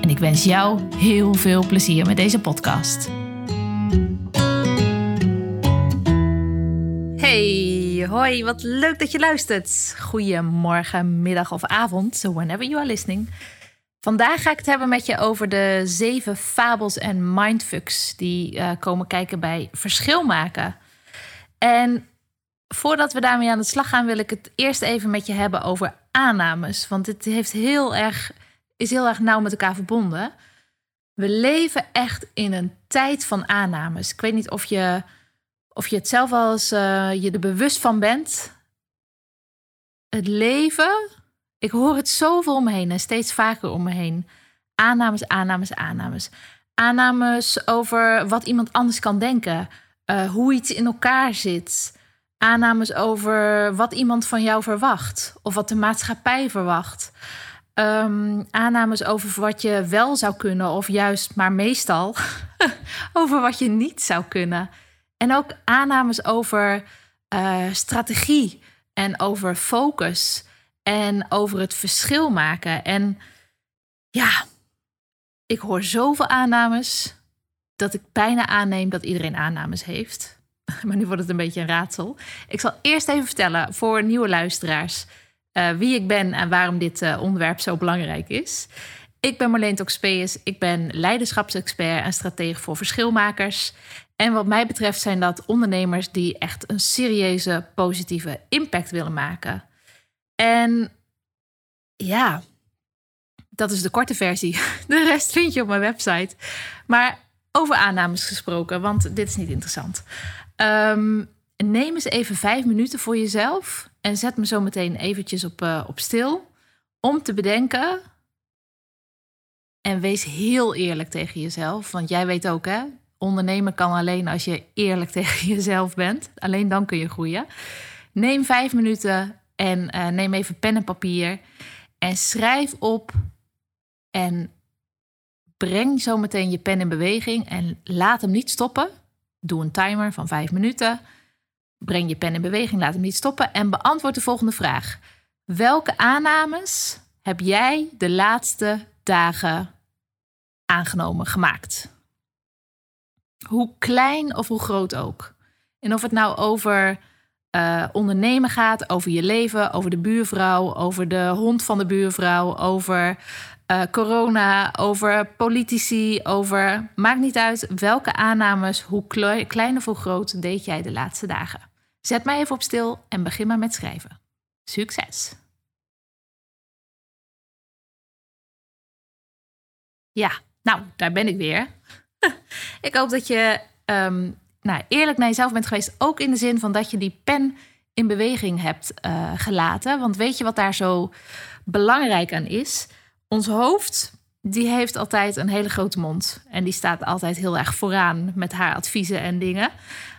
en ik wens jou heel veel plezier met deze podcast. Hey, hoi, wat leuk dat je luistert. Goedemorgen, middag of avond, so whenever you are listening. Vandaag ga ik het hebben met je over de zeven fabels en mindfucks die uh, komen kijken bij verschil maken. En voordat we daarmee aan de slag gaan, wil ik het eerst even met je hebben over aannames. Want het heeft heel erg, is heel erg nauw met elkaar verbonden. We leven echt in een tijd van aannames. Ik weet niet of je, of je het zelf al eens uh, je er bewust van bent. Het leven, ik hoor het zoveel om me heen en steeds vaker om me heen. Aannames, aannames, aannames. Aannames over wat iemand anders kan denken. Uh, hoe iets in elkaar zit aannames over wat iemand van jou verwacht of wat de maatschappij verwacht. Um, aannames over wat je wel zou kunnen of juist, maar meestal over wat je niet zou kunnen. En ook aannames over uh, strategie en over focus en over het verschil maken. En ja, ik hoor zoveel aannames dat ik bijna aanneem dat iedereen aannames heeft. maar nu wordt het een beetje een raadsel. Ik zal eerst even vertellen voor nieuwe luisteraars uh, wie ik ben en waarom dit uh, onderwerp zo belangrijk is. Ik ben Marleen Toxpeus. Ik ben leiderschapsexpert en stratege voor verschilmakers. En wat mij betreft zijn dat ondernemers die echt een serieuze positieve impact willen maken. En ja, dat is de korte versie. De rest vind je op mijn website. Maar over aannames gesproken, want dit is niet interessant. Um, neem eens even vijf minuten voor jezelf en zet me zo meteen eventjes op, uh, op stil om te bedenken. En wees heel eerlijk tegen jezelf, want jij weet ook, hè? Ondernemen kan alleen als je eerlijk tegen jezelf bent. Alleen dan kun je groeien. Neem vijf minuten en uh, neem even pen en papier en schrijf op en breng zo meteen je pen in beweging en laat hem niet stoppen. Doe een timer van vijf minuten. Breng je pen in beweging, laat hem niet stoppen en beantwoord de volgende vraag. Welke aannames heb jij de laatste dagen aangenomen, gemaakt? Hoe klein of hoe groot ook. En of het nou over uh, ondernemen gaat, over je leven, over de buurvrouw, over de hond van de buurvrouw, over uh, corona, over politici, over. Maakt niet uit welke aannames, hoe klein of hoe groot, deed jij de laatste dagen. Zet mij even op stil en begin maar met schrijven. Succes! Ja, nou, daar ben ik weer. ik hoop dat je um, nou, eerlijk naar jezelf bent geweest. Ook in de zin van dat je die pen in beweging hebt uh, gelaten. Want weet je wat daar zo belangrijk aan is? Ons hoofd, die heeft altijd een hele grote mond. En die staat altijd heel erg vooraan met haar adviezen en dingen.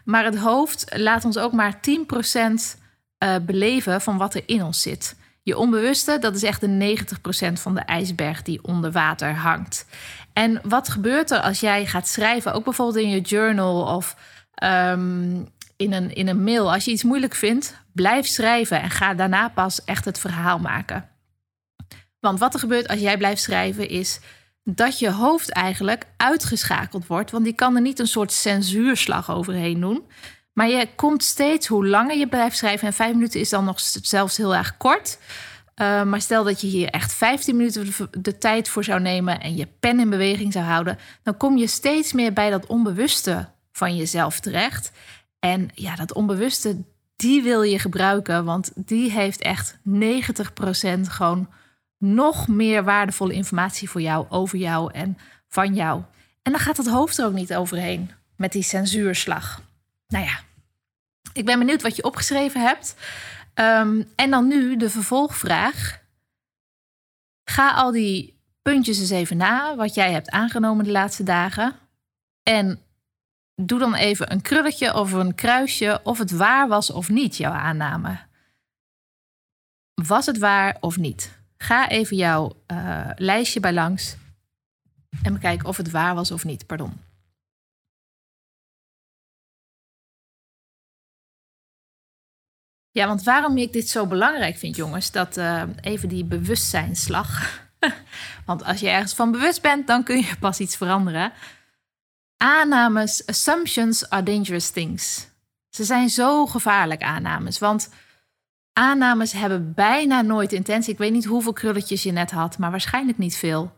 Maar het hoofd laat ons ook maar 10% uh, eh, beleven van wat er in ons zit. Je onbewuste, dat is echt de 90% van de ijsberg die onder water hangt. En wat gebeurt er als jij gaat schrijven, ook bijvoorbeeld in je journal of um, in, een, in een mail? Als je iets moeilijk vindt, blijf schrijven en ga daarna pas echt het verhaal maken. Want wat er gebeurt als jij blijft schrijven is dat je hoofd eigenlijk uitgeschakeld wordt. Want die kan er niet een soort censuurslag overheen doen. Maar je komt steeds, hoe langer je blijft schrijven, en vijf minuten is dan nog zelfs heel erg kort. Uh, maar stel dat je hier echt 15 minuten de, tijd voor zou nemen en je pen in beweging zou houden, dan kom je steeds meer bij dat onbewuste van jezelf terecht. En ja, dat onbewuste, die wil je gebruiken, want die heeft echt 90% gewoon nog meer waardevolle informatie voor jou, over jou en van jou. En dan gaat het hoofd er ook niet overheen met die censuurslag. Nou ja, ik ben benieuwd wat je opgeschreven hebt. Um, en dan nu de vervolgvraag. Ga al die puntjes eens even na wat jij hebt aangenomen de laatste dagen. En doe dan even een krulletje of een kruisje of het waar was of niet, jouw aanname. Was het waar of niet? Ga even jouw uh, lijstje bij langs en bekijk of het waar was of niet. Pardon. Ja, want waarom ik dit zo belangrijk vind, jongens, dat uh, even die bewustzijnslag. want als je ergens van bewust bent, dan kun je pas iets veranderen. Aannames, assumptions are dangerous things. Ze zijn zo gevaarlijk, aannames. Want aannames hebben bijna nooit intentie. Ik weet niet hoeveel krulletjes je net had, maar waarschijnlijk niet veel.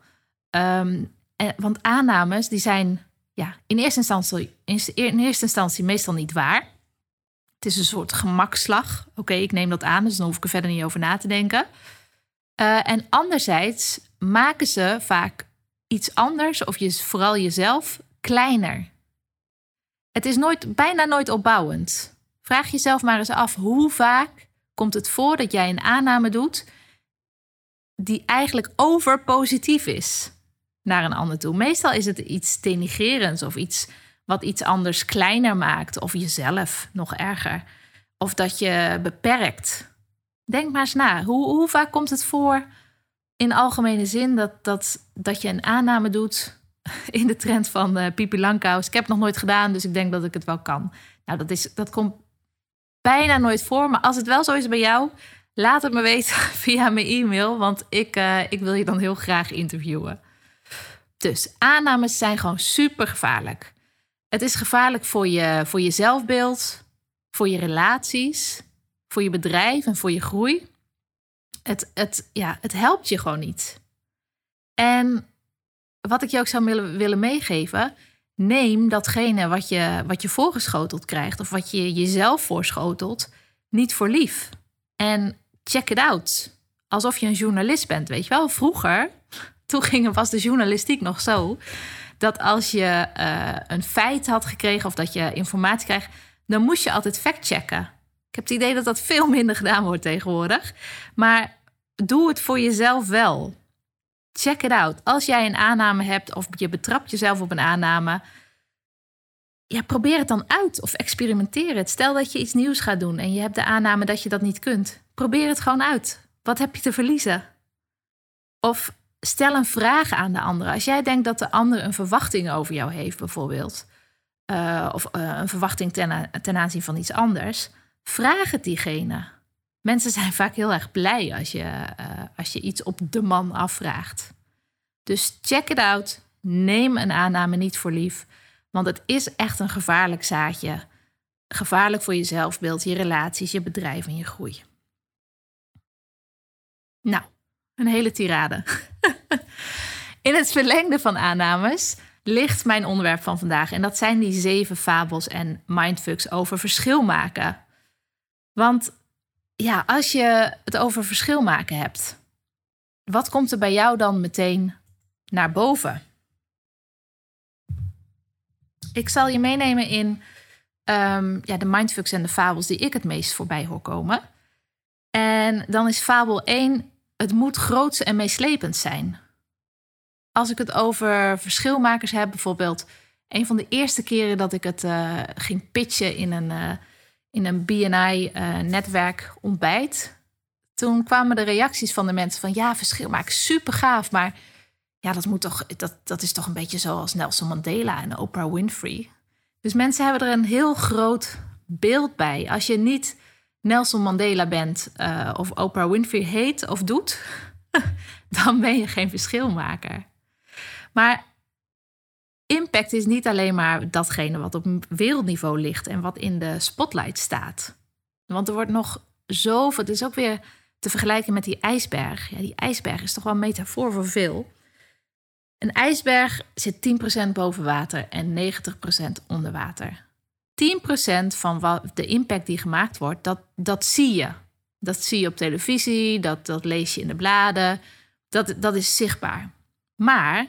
Um, en, want aannames die zijn ja, in, eerste instantie, in eerste instantie meestal niet waar. Het is een soort gemakslag. Oké, ik neem dat aan, dus dan hoef ik er verder niet over na te denken. Uh, en anderzijds maken ze vaak iets anders, of je, vooral jezelf, kleiner. Het is nooit, bijna nooit opbouwend. Vraag jezelf maar eens af hoe vaak komt het voor dat jij een aanname doet die eigenlijk overpositief is naar een ander toe. Meestal is het iets denigrerends of iets wat iets anders kleiner maakt of jezelf nog erger. Of dat je beperkt. Denk maar eens na. Hoe, hoe vaak komt het voor in algemene zin dat, dat, dat je een aanname doet in de trend van uh, Pipi Langkous. Ik heb het nog nooit gedaan, dus ik denk dat ik het wel kan. Nou, dat, is, dat komt bijna nooit voor. Maar als het wel zo is bij jou, laat het me weten via mijn e-mail. Want ik, uh, ik wil je dan heel graag interviewen. Dus aannames zijn gewoon super gevaarlijk. Het is gevaarlijk voor je, voor je zelfbeeld, voor je relaties, voor je bedrijf en voor je groei. Het, het, ja, het helpt je gewoon niet. En wat ik je ook zou willen meegeven, neem datgene wat je, wat je voorgeschoteld krijgt of wat je jezelf voorschotelt, niet voor lief. En check it out. Alsof je een journalist bent, weet je wel. Vroeger, toen ging, was de journalistiek nog zo dat als je uh, een feit had gekregen of dat je informatie krijgt, dan moest je altijd factchecken. Ik heb het idee dat dat veel minder gedaan wordt tegenwoordig. Maar doe het voor jezelf wel. Check it out. Als jij een aanname hebt of je betrapt jezelf op een aanname, ja, probeer het dan uit of experimenteer het. Stel dat je iets nieuws gaat doen en je hebt de aanname dat je dat niet kunt. Probeer het gewoon uit. Wat heb je te verliezen? Of stel een vraag aan de andere. Als jij denkt dat de ander een verwachting over jou heeft, bijvoorbeeld, uh, of uh, een verwachting ten, ten, aanzien van iets anders, vraag het diegene. Mensen zijn vaak heel erg blij als je, uh, als je iets op de man afvraagt. Dus check it out. Neem een aanname niet voor lief. Want het is echt een gevaarlijk zaadje. Gevaarlijk voor je zelfbeeld, je relaties, je bedrijf en je groei. Nou, een hele tirade. In het verlengde van aannames ligt mijn onderwerp van vandaag. En dat zijn die zeven fabels en mindfucks over verschil maken. Want ja, als je het over verschil maken hebt, wat komt er bij jou dan meteen naar boven? Ik zal je meenemen in um, ja, de mindfucks en de fabels die ik het meest voorbij hoor komen. En dan is fabel 1 het moet groots en meeslepend zijn. Als ik het over verschilmakers heb, bijvoorbeeld een van de eerste keren dat ik het uh, ging pitchen in een, uh, in een BNI-netwerk uh, ontbijt. Toen kwamen de reacties van de mensen van ja, verschilmakers, super gaaf, maar ja, dat, moet toch, dat, dat is toch een beetje zoals Nelson Mandela en Oprah Winfrey. Dus mensen hebben er een heel groot beeld bij. Als je niet Nelson Mandela bent uh, of Oprah Winfrey heet of doet, dan ben je geen verschilmaker. Maar impact is niet alleen maar datgene wat op wereldniveau ligt en wat in de spotlight staat. Want er wordt nog zoveel. Het is ook weer te vergelijken met die ijsberg. Ja, die ijsberg is toch wel een metafoor voor veel. Een ijsberg zit 10% boven water en 90% onder water. 10% van wat, de impact die gemaakt wordt, dat, dat zie je. Dat zie je op televisie, dat, dat lees je in de bladen. Dat, dat is zichtbaar. Maar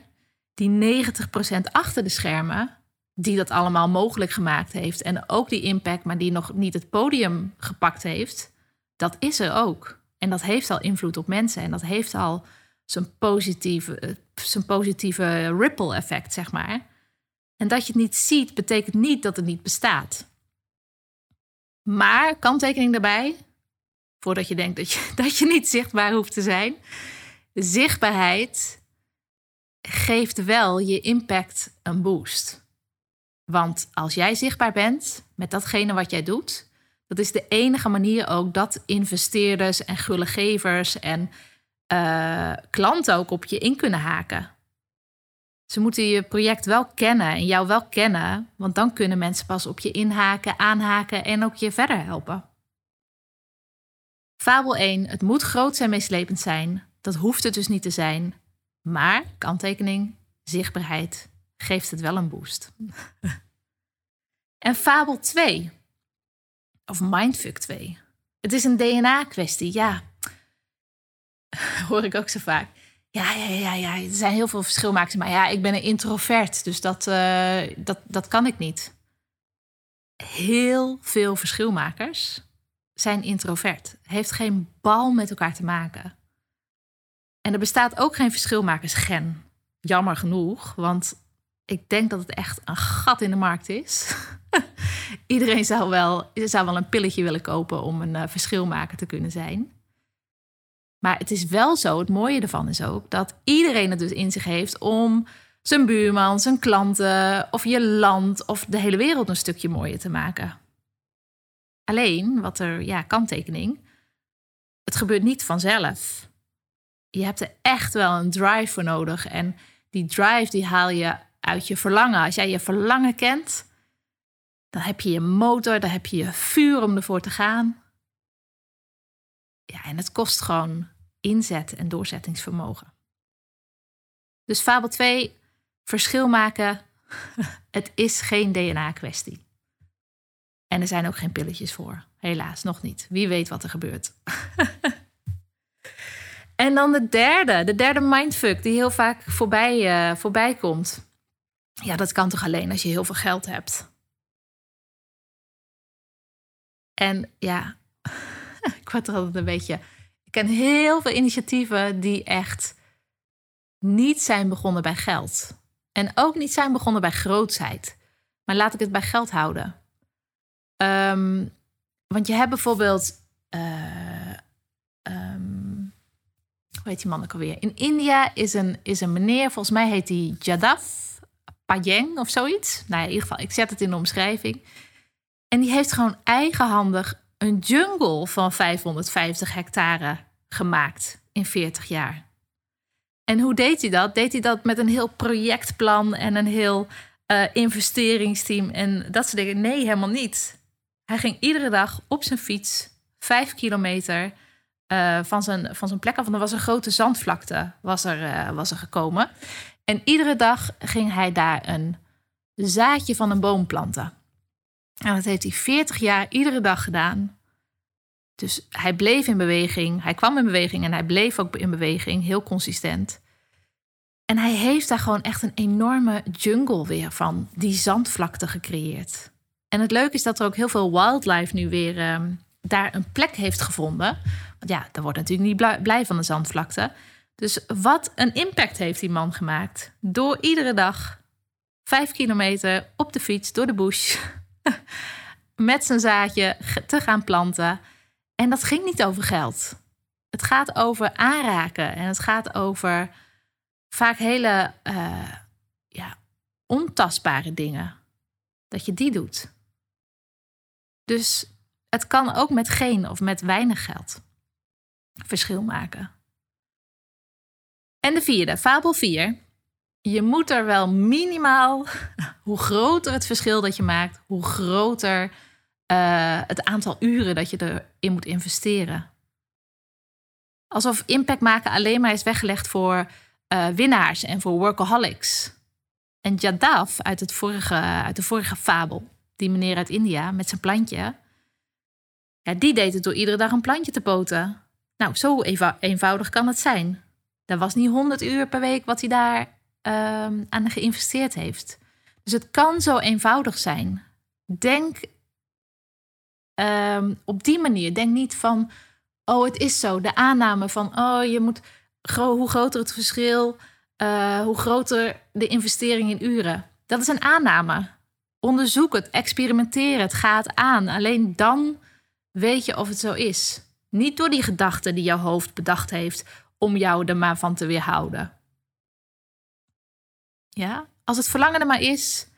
die 90% achter de schermen, die dat allemaal mogelijk gemaakt heeft. En ook die impact, maar die nog niet het podium gepakt heeft. Dat is er ook. En dat heeft al invloed op mensen. En dat heeft al zijn positieve, zijn positieve ripple effect, zeg maar. En dat je het niet ziet, betekent niet dat het niet bestaat. Maar kanttekening daarbij, voordat je denkt dat je, dat je niet zichtbaar hoeft te zijn. Zichtbaarheid geeft wel je impact een boost. Want als jij zichtbaar bent met datgene wat jij doet, dat is de enige manier ook dat investeerders en gullegevers en uh, klanten ook op je in kunnen haken. Ze moeten je project wel kennen en jou wel kennen, want dan kunnen mensen pas op je inhaken, aanhaken en ook je verder helpen. Fabel 1. Het moet groot en meeslepend zijn. Dat hoeft het dus niet te zijn. Maar, kanttekening, zichtbaarheid geeft het wel een boost. en fabel 2. Of mindfuck 2. Het is een DNA-kwestie, ja. Hoor ik ook zo vaak. Ja, ja, ja, ja, er zijn heel veel verschilmakers. Maar ja, ik ben een introvert, dus dat, uh, dat, dat kan ik niet. Heel veel verschilmakers zijn introvert. Heeft geen bal met elkaar te maken. En er bestaat ook geen verschilmakersgen. Jammer genoeg, want ik denk dat het echt een gat in de markt is. Iedereen zou wel, zou wel een pilletje willen kopen om een uh, verschilmaker te kunnen zijn. Maar het is wel zo, het mooie ervan is ook dat iedereen het dus in zich heeft om zijn buurman, zijn klanten of je land of de hele wereld een stukje mooier te maken. Alleen, wat er, ja, kanttekening, het gebeurt niet vanzelf. Je hebt er echt wel een drive voor nodig. En die drive die haal je uit je verlangen. Als jij je verlangen kent, dan heb je je motor, dan heb je je vuur om ervoor te gaan. Ja, en het kost gewoon inzet en doorzettingsvermogen. Dus fabel 2, verschil maken. het is geen DNA-kwestie. En er zijn ook geen pilletjes voor. Helaas, nog niet. Wie weet wat er gebeurt. en dan de derde, de derde mindfuck die heel vaak voorbij, uh, voorbij komt. Ja, dat kan toch alleen als je heel veel geld hebt. En ja, ik word er altijd een beetje. Ik ken heel veel initiatieven die echt niet zijn begonnen bij geld. En ook niet zijn begonnen bij grootheid. Maar laat ik het bij geld houden. Um, want je hebt bijvoorbeeld. Um, hoe heet die? In India is een, is een meneer, volgens mij heet hij Jadav Payeng of zoiets. Nou, in ieder geval, ik zet het in de omschrijving. En die heeft gewoon eigenhandig een jungle van 550 hectare gemaakt in 40 jaar. En hoe deed hij dat? Deed hij dat met een heel projectplan en een heel uh, investeringsteam en dat soort dingen? Nee, helemaal niet. Hij ging iedere dag op zijn fiets vijf kilometer uh, van, zijn, van zijn plek af. Want er was een grote zandvlakte was er, uh, was er gekomen. En iedere dag ging hij daar een zaadje van een boom planten. En dat heeft hij 40 jaar iedere dag gedaan. Dus hij bleef in beweging. Hij kwam in beweging en hij bleef ook in beweging, heel consistent. En hij heeft daar gewoon echt een enorme jungle weer van die zandvlakte gecreëerd. En het leuke is dat er ook heel veel wildlife nu weer ehm, daar een plek heeft gevonden. Ja, daar wordt natuurlijk niet blij van de zandvlakte. Dus wat een impact heeft die man gemaakt. Door iedere dag vijf kilometer op de fiets door de bush. met zijn zaadje te gaan planten. En dat ging niet over geld. Het gaat over aanraken. En het gaat over vaak hele uh, ja, ontastbare dingen. Dat je die doet. Dus het kan ook met geen of met weinig geld verschil maken. En de vierde, fabel 4. Je moet er wel minimaal, hoe groter het verschil dat je maakt, hoe groter uh, het aantal uren dat je erin moet investeren. Alsof impact maken alleen maar is weggelegd voor uh, winnaars en voor workaholics. En Jadav uit, het vorige, uit de vorige fabel, die meneer uit India met zijn plantje. Ja, die deed het door iedere dag een plantje te poten. Nou, zo eenvoudig kan het zijn. Dat was niet 100 uur per week wat hij daar uh, aan geïnvesteerd heeft. Dus het kan zo eenvoudig zijn. Denk um, op die manier. Denk niet van, oh, het is zo. De aanname van, oh, je moet hoe groter het verschil, uh, hoe groter de investering in uren. Dat is een aanname. Onderzoek het, experimenteer het, ga het aan. Alleen dan weet je of het zo is. Niet door die gedachten die jouw hoofd bedacht heeft om jou er maar van te weerhouden. Ja, als het verlangen er maar is,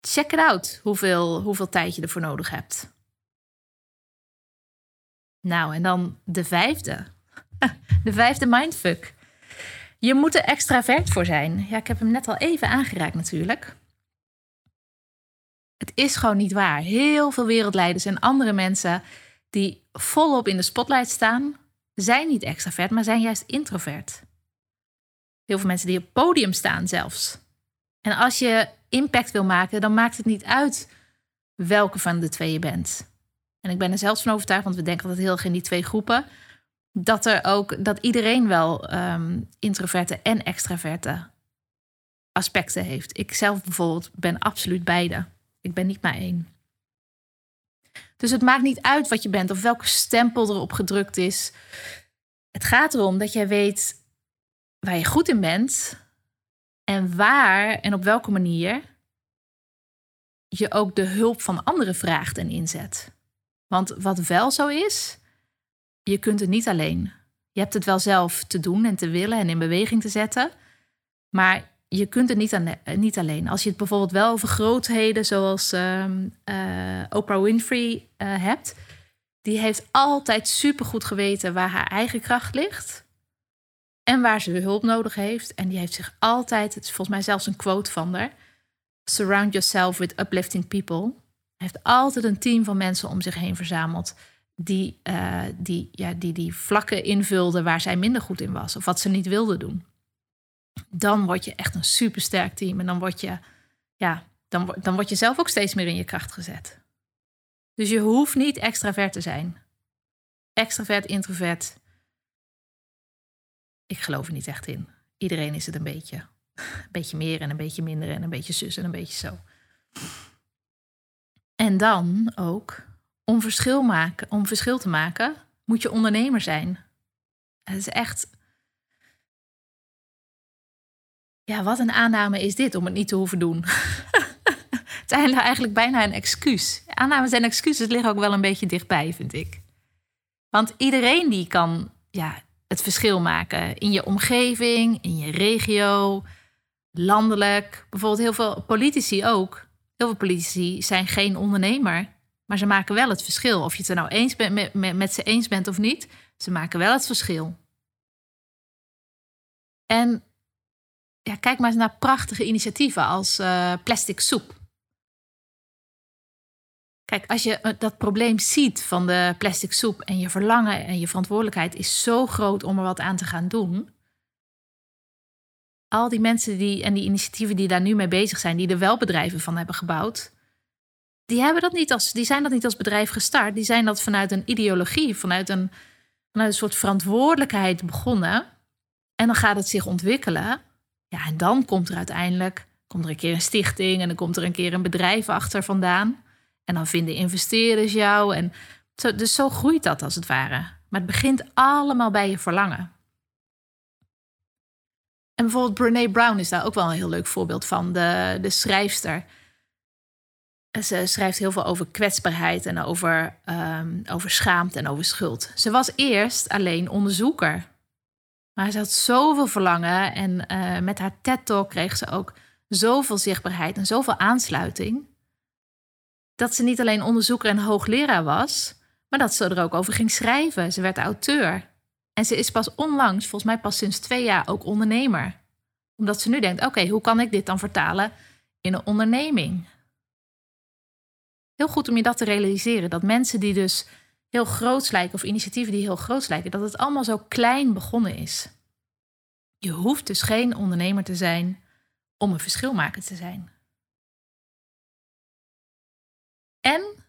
check it out hoeveel, hoeveel tijd je ervoor nodig hebt. Nou, en dan de vijfde. De vijfde mindfuck. Je moet er extravert voor zijn. Ja, ik heb hem net al even aangeraakt natuurlijk. Het is gewoon niet waar. Heel veel wereldleiders en andere mensen die volop in de spotlight staan, zijn niet extravert, maar zijn juist introvert. Heel veel mensen die op podium staan zelfs. En als je impact wil maken, dan maakt het niet uit welke van de twee je bent. En ik ben er zelfs van overtuigd, want we denken dat heel erg in die twee groepen, dat er ook dat iedereen wel um, introverte en extraverte aspecten heeft. Ik zelf bijvoorbeeld ben absoluut beide. Ik ben niet maar één. Dus het maakt niet uit wat je bent of welke stempel erop gedrukt is. Het gaat erom dat jij weet waar je goed in bent en waar en op welke manier je ook de hulp van anderen vraagt en inzet. Want wat wel zo is, je kunt het niet alleen. Je hebt het wel zelf te doen en te willen en in beweging te zetten. Maar je kunt het niet, eh, niet alleen. Als je het bijvoorbeeld wel over grootheden zoals uh, Oprah Winfrey uh, hebt, die heeft altijd supergoed geweten waar haar eigen kracht ligt en waar ze hulp nodig heeft. En die heeft zich altijd, het is volgens mij zelfs een quote van haar, surround yourself with uplifting people. Heeft altijd een team van mensen om zich heen verzameld die, die, ja, die die vlakken invulden waar zij minder goed in was of wat ze niet wilde doen dan word je echt een supersterk team. En dan word je, ja, dan, dan word je zelf ook steeds meer in je kracht gezet. Dus je hoeft niet extravert te zijn. Extravert, introvert. Ik geloof er niet echt in. Iedereen is het een beetje. Een beetje meer en een beetje minder en een beetje zus en een beetje zo. En dan ook, om verschil, maken, om verschil te maken, moet je ondernemer zijn. Het is echt ja, wat een aanname is dit om het niet te hoeven doen? het is eigenlijk bijna een excuus. Aannames en excuses liggen ook wel een beetje dichtbij, vind ik. Want iedereen die kan ja, het verschil maken in je omgeving, in je regio, landelijk. Bijvoorbeeld heel veel politici ook. Heel veel politici zijn geen ondernemer, maar ze maken wel het verschil. Of je het er nou eens bent met, met, met ze eens bent of niet, ze maken wel het verschil. En ja, kijk maar eens naar prachtige initiatieven als uh, plastic soep. Kijk, als je eh, dat probleem ziet van de plastic soep en je verlangen en je verantwoordelijkheid is zo groot om er wat aan te gaan doen. Al die mensen die, en die initiatieven die daar nu mee bezig zijn, die er wel bedrijven van hebben gebouwd, die, hebben dat niet als, die zijn dat niet als bedrijf gestart. Die zijn dat vanuit een ideologie, vanuit een, vanuit een soort verantwoordelijkheid begonnen. En dan gaat het zich ontwikkelen. Ja, en dan komt er uiteindelijk komt er een keer een stichting en dan komt er een keer een bedrijf achter vandaan. En dan vinden investeerders jou. En zo, dus zo groeit dat als het ware. Maar het begint allemaal bij je verlangen. En bijvoorbeeld Brene Brown is daar ook wel een heel leuk voorbeeld van. De, de schrijfster. Ze schrijft heel veel over kwetsbaarheid en over, um, over schaamte en over schuld. Ze was eerst alleen onderzoeker. Maar ze had zoveel verlangen en uh, met haar TED-talk kreeg ze ook zoveel zichtbaarheid en zoveel aansluiting. Dat ze niet alleen onderzoeker en hoogleraar was, maar dat ze er ook over ging schrijven. Ze werd auteur. En ze is pas onlangs, volgens mij pas sinds twee jaar, ook ondernemer. Omdat ze nu denkt: oké, hoe kan ik dit dan vertalen in een onderneming? Heel goed om je dat te realiseren. Dat mensen die dus heel groot lijken of initiatieven die heel groot lijken, dat het allemaal zo klein begonnen is. Je hoeft dus geen ondernemer te zijn om een verschilmaker te zijn. En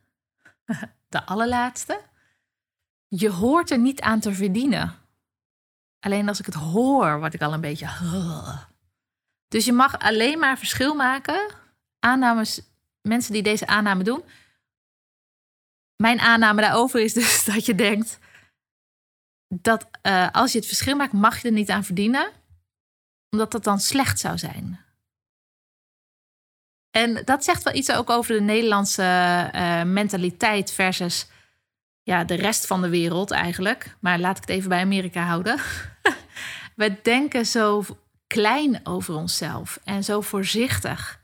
de allerlaatste, je hoort er niet aan te verdienen. Alleen als ik het hoor, word ik al een beetje. Dus je mag alleen maar verschil maken. Aannames, mensen die deze aanname doen, mijn aanname daarover is dus dat je denkt: dat uh, als je het verschil maakt, mag je er niet aan verdienen, omdat dat dan slecht zou zijn. En dat zegt wel iets ook over de Nederlandse uh, mentaliteit versus ja, de rest van de wereld eigenlijk. Maar laat ik het even bij Amerika houden. We denken zo klein over onszelf en zo voorzichtig.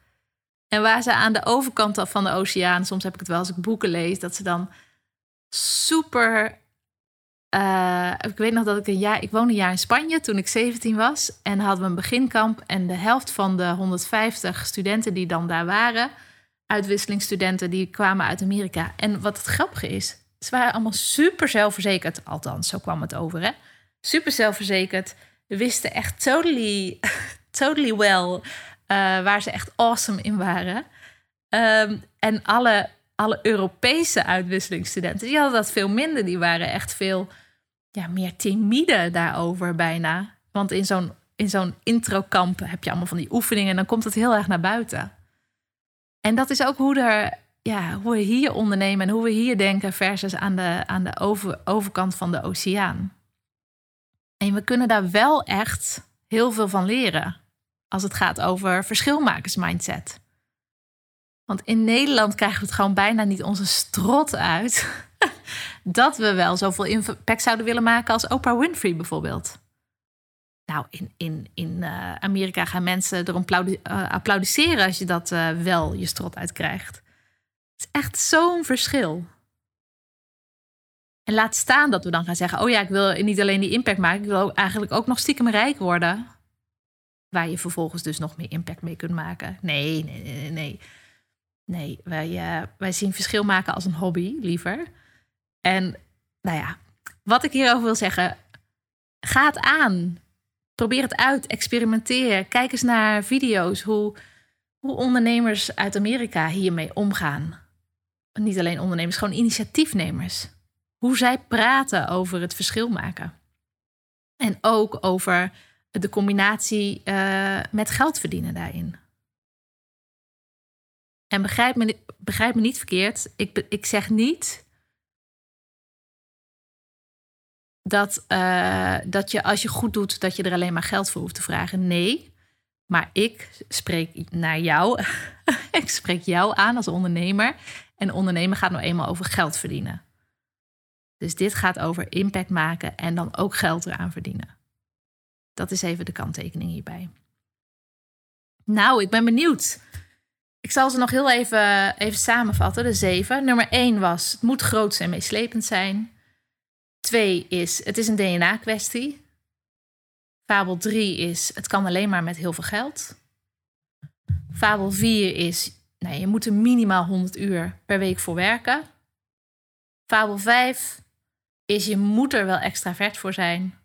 En waar ze aan de overkant van de oceaan, soms heb ik het wel als ik boeken lees, dat ze dan super. Uh, ik weet nog dat ik een jaar. Ik woonde een jaar in Spanje toen ik 17 was. En hadden we een beginkamp. En de helft van de 150 studenten die dan daar waren, uitwisselingsstudenten, die kwamen uit Amerika. En wat het grappige is, ze waren allemaal super zelfverzekerd. Althans, zo kwam het over, hè? Super zelfverzekerd. Wisten echt totally, totally well waar ze echt awesome in waren. Um, en alle, alle Europese uitwisselingsstudenten, die hadden dat veel minder. Die waren echt veel ja, meer timide daarover bijna. Want in zo'n in zo'n introkamp heb je allemaal van die oefeningen en dan komt het heel erg naar buiten. En dat is ook hoe er ja, hoe we hier ondernemen en hoe we hier denken versus aan de, aan de over, overkant van de oceaan. En we kunnen daar wel echt heel veel van leren als het gaat over verschilmakersmindset. Want in Nederland krijgen we het gewoon bijna niet onze strot uit dat we wel zoveel impact zouden willen maken als Oprah Winfrey bijvoorbeeld. Nou, in, in, in uh, Amerika gaan mensen erom uh, applaudisseren als je dat uh, wel je strot uitkrijgt. Het is echt zo'n verschil. En laat staan dat we dan gaan zeggen: Oh ja, ik wil niet alleen die impact maken, ik wil eigenlijk ook nog stiekem rijk worden. Waar je vervolgens dus nog meer impact mee kunt maken. Nee, nee, nee, nee. Nee, wij, uh, wij zien verschil maken als een hobby liever. En nou ja, wat ik hierover wil zeggen: ga het aan. Probeer het uit, experimenteer. Kijk eens naar video's hoe, hoe ondernemers uit Amerika hiermee omgaan niet alleen ondernemers, gewoon initiatiefnemers. Hoe zij praten over het verschil maken. En ook over de combinatie uh, met geld verdienen daarin. En begrijp me, begrijp me niet verkeerd. Ik, ik zeg niet dat, uh, dat je als je goed doet, dat je er alleen maar geld voor hoeft te vragen. Nee. Maar ik spreek naar jou. ik spreek jou aan als ondernemer. En ondernemen gaat nou eenmaal over geld verdienen. Dus dit gaat over impact maken en dan ook geld eraan verdienen. Dat is even de kanttekening hierbij. Nou, ik ben benieuwd. Ik zal ze nog heel even, even samenvatten, de zeven. Nummer één was, het moet groot en meeslepend zijn. Twee is, het is een DNA-kwestie. Fabel 3 is, het kan alleen maar met heel veel geld. Fabel 4 is, nou, je moet er minimaal 100 uur per week voor werken. Fabel 5 is, je moet er wel extravert voor zijn.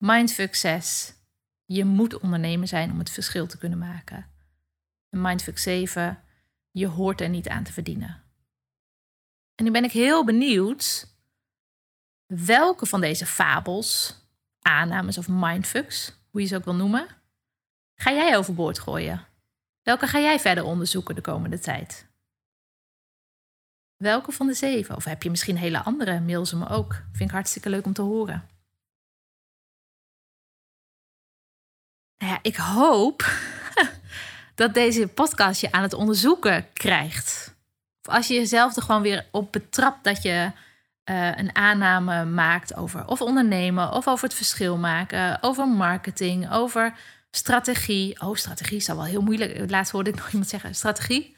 Mindfuck 6, je moet ondernemer zijn om het verschil te kunnen maken. En Mindfuck 7, je hoort er niet aan te verdienen. En nu ben ik heel benieuwd welke van deze fabels aannames of mindfucks, hoe je ze ook wil noemen, ga jij overboord gooien? Welke ga jij verder onderzoeken de komende tijd? Welke van de zeven? Of heb je misschien hele andere? Mail ze me ook. Vind ik hartstikke leuk om te horen. Nou ja, ik hoop dat deze podcast je aan het onderzoeken krijgt. Of als je jezelf er gewoon weer op betrapt dat je uh, een aanname maakt over of ondernemen, of over het verschil maken, over marketing, over strategie. Oh, strategie zal wel heel moeilijk. Laatst hoorde ik nog iemand zeggen: strategie.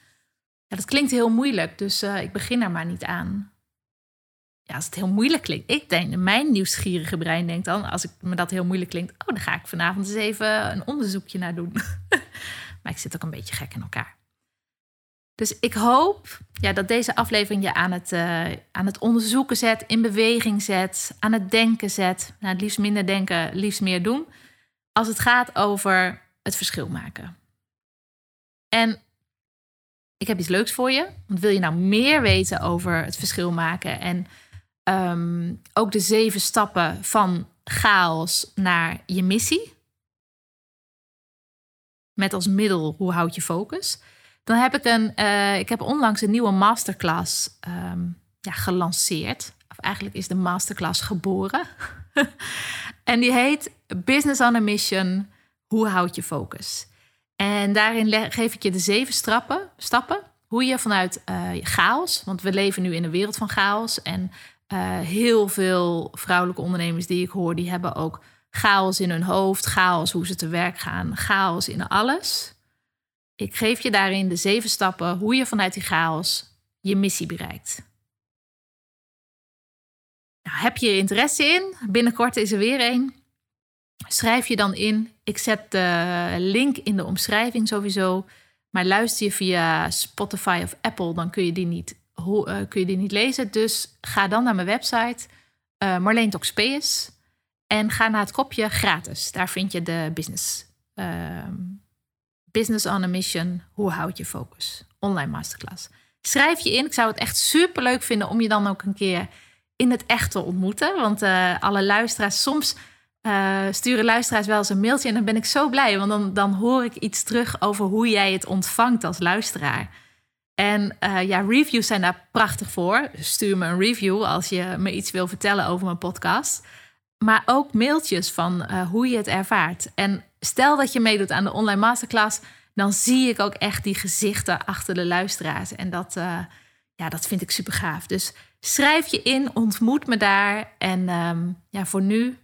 Ja, dat klinkt heel moeilijk, dus uh, ik begin daar maar niet aan. Ja, als het heel moeilijk klinkt. Ik denk, mijn nieuwsgierige brein denkt dan, als ik me dat heel moeilijk klinkt, oh, dan ga ik vanavond eens even een onderzoekje naar doen. maar ik zit ook een beetje gek in elkaar. Dus ik hoop ja, dat deze aflevering je aan het, uh, aan het onderzoeken zet, in beweging zet, aan het denken zet. Nou, het liefst minder denken, liefst meer doen. Als het gaat over het verschil maken. En ik heb iets leuks voor je. Want wil je nou meer weten over het verschil maken en um, ook de zeven stappen van chaos naar je missie? Met als middel hoe houd je focus? Dan heb ik een, uh, ik heb onlangs een nieuwe masterclass um, ja, gelanceerd. Of eigenlijk is de masterclass geboren. en die heet Business on a Mission. Hoe houd je focus? En daarin geef ik je de zeven stappen, stappen hoe je vanuit uh, chaos, want we leven nu in een wereld van chaos. En uh, heel veel vrouwelijke ondernemers die ik hoor, die hebben ook chaos in hun hoofd, chaos hoe ze te werk gaan, chaos in alles. Ik geef je daarin de zeven stappen hoe je vanuit die chaos je missie bereikt. Nou, heb je interesse in? Binnenkort is er weer een. Schrijf je dan in. Ik zet de link in de omschrijving sowieso. Maar luister je via Spotify of Apple, dan kun je die niet, uh, kun je die niet lezen. Dus ga dan naar mijn website, uh, Marleen Toxpeus. En ga naar het kopje gratis. Daar vind je de business. Uh, business on a mission. Hoe houd je focus? Online masterclass. Schrijf je in. Ik zou het echt super leuk vinden om je dan ook een keer in het echt te ontmoeten. Want uh, alle luisteraars, soms sturen luisteraars wel eens een mailtje. En dan ben ik zo blij. Want dan, dan hoor ik iets terug over hoe jij het ontvangt als luisteraar. En uh, ja, reviews zijn daar prachtig voor. Stuur me een review als je me iets wil vertellen over mijn podcast. Maar ook mailtjes van uh, hoe je het ervaart. En stel dat je meedoet aan de online masterclass, dan zie ik ook echt die gezichten achter de luisteraars. En dat, uh, ja, dat vind ik super gaaf. Dus schrijf je in, ontmoet me daar. En um, ja, voor nu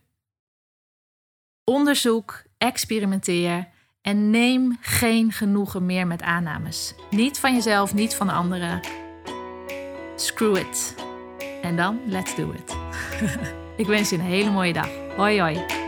onderzoek, experimenteer en neem geen genoegen meer met aannames. Niet van jezelf, niet van anderen. Screw it. En dan, let's do it. Ik wens je een hele mooie dag. Hoi hoi.